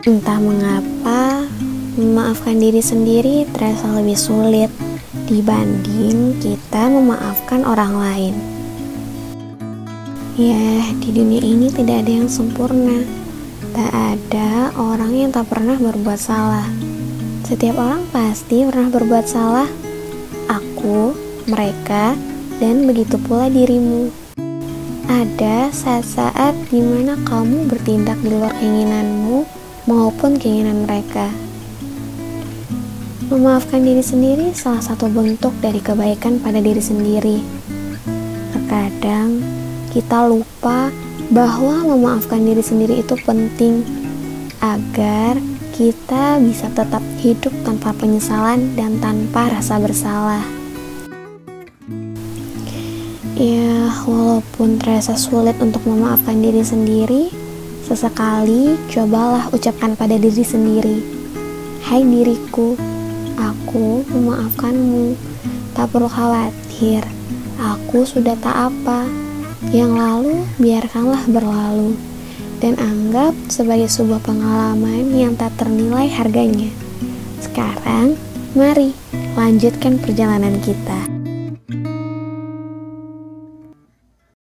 Entah mengapa, memaafkan diri sendiri terasa lebih sulit dibanding kita memaafkan orang lain. Ya, di dunia ini tidak ada yang sempurna. Tak ada orang yang tak pernah berbuat salah. Setiap orang pasti pernah berbuat salah. Aku, mereka, dan begitu pula dirimu. Ada saat-saat di mana kamu bertindak di luar keinginanmu maupun keinginan mereka. Memaafkan diri sendiri salah satu bentuk dari kebaikan pada diri sendiri. Terkadang kita lupa bahwa memaafkan diri sendiri itu penting agar kita bisa tetap hidup tanpa penyesalan dan tanpa rasa bersalah. Ya, walaupun terasa sulit untuk memaafkan diri sendiri, sesekali cobalah ucapkan pada diri sendiri, "Hai diriku, aku memaafkanmu. Tak perlu khawatir, aku sudah tak apa." Yang lalu biarkanlah berlalu dan anggap sebagai sebuah pengalaman yang tak ternilai harganya. Sekarang, mari lanjutkan perjalanan kita.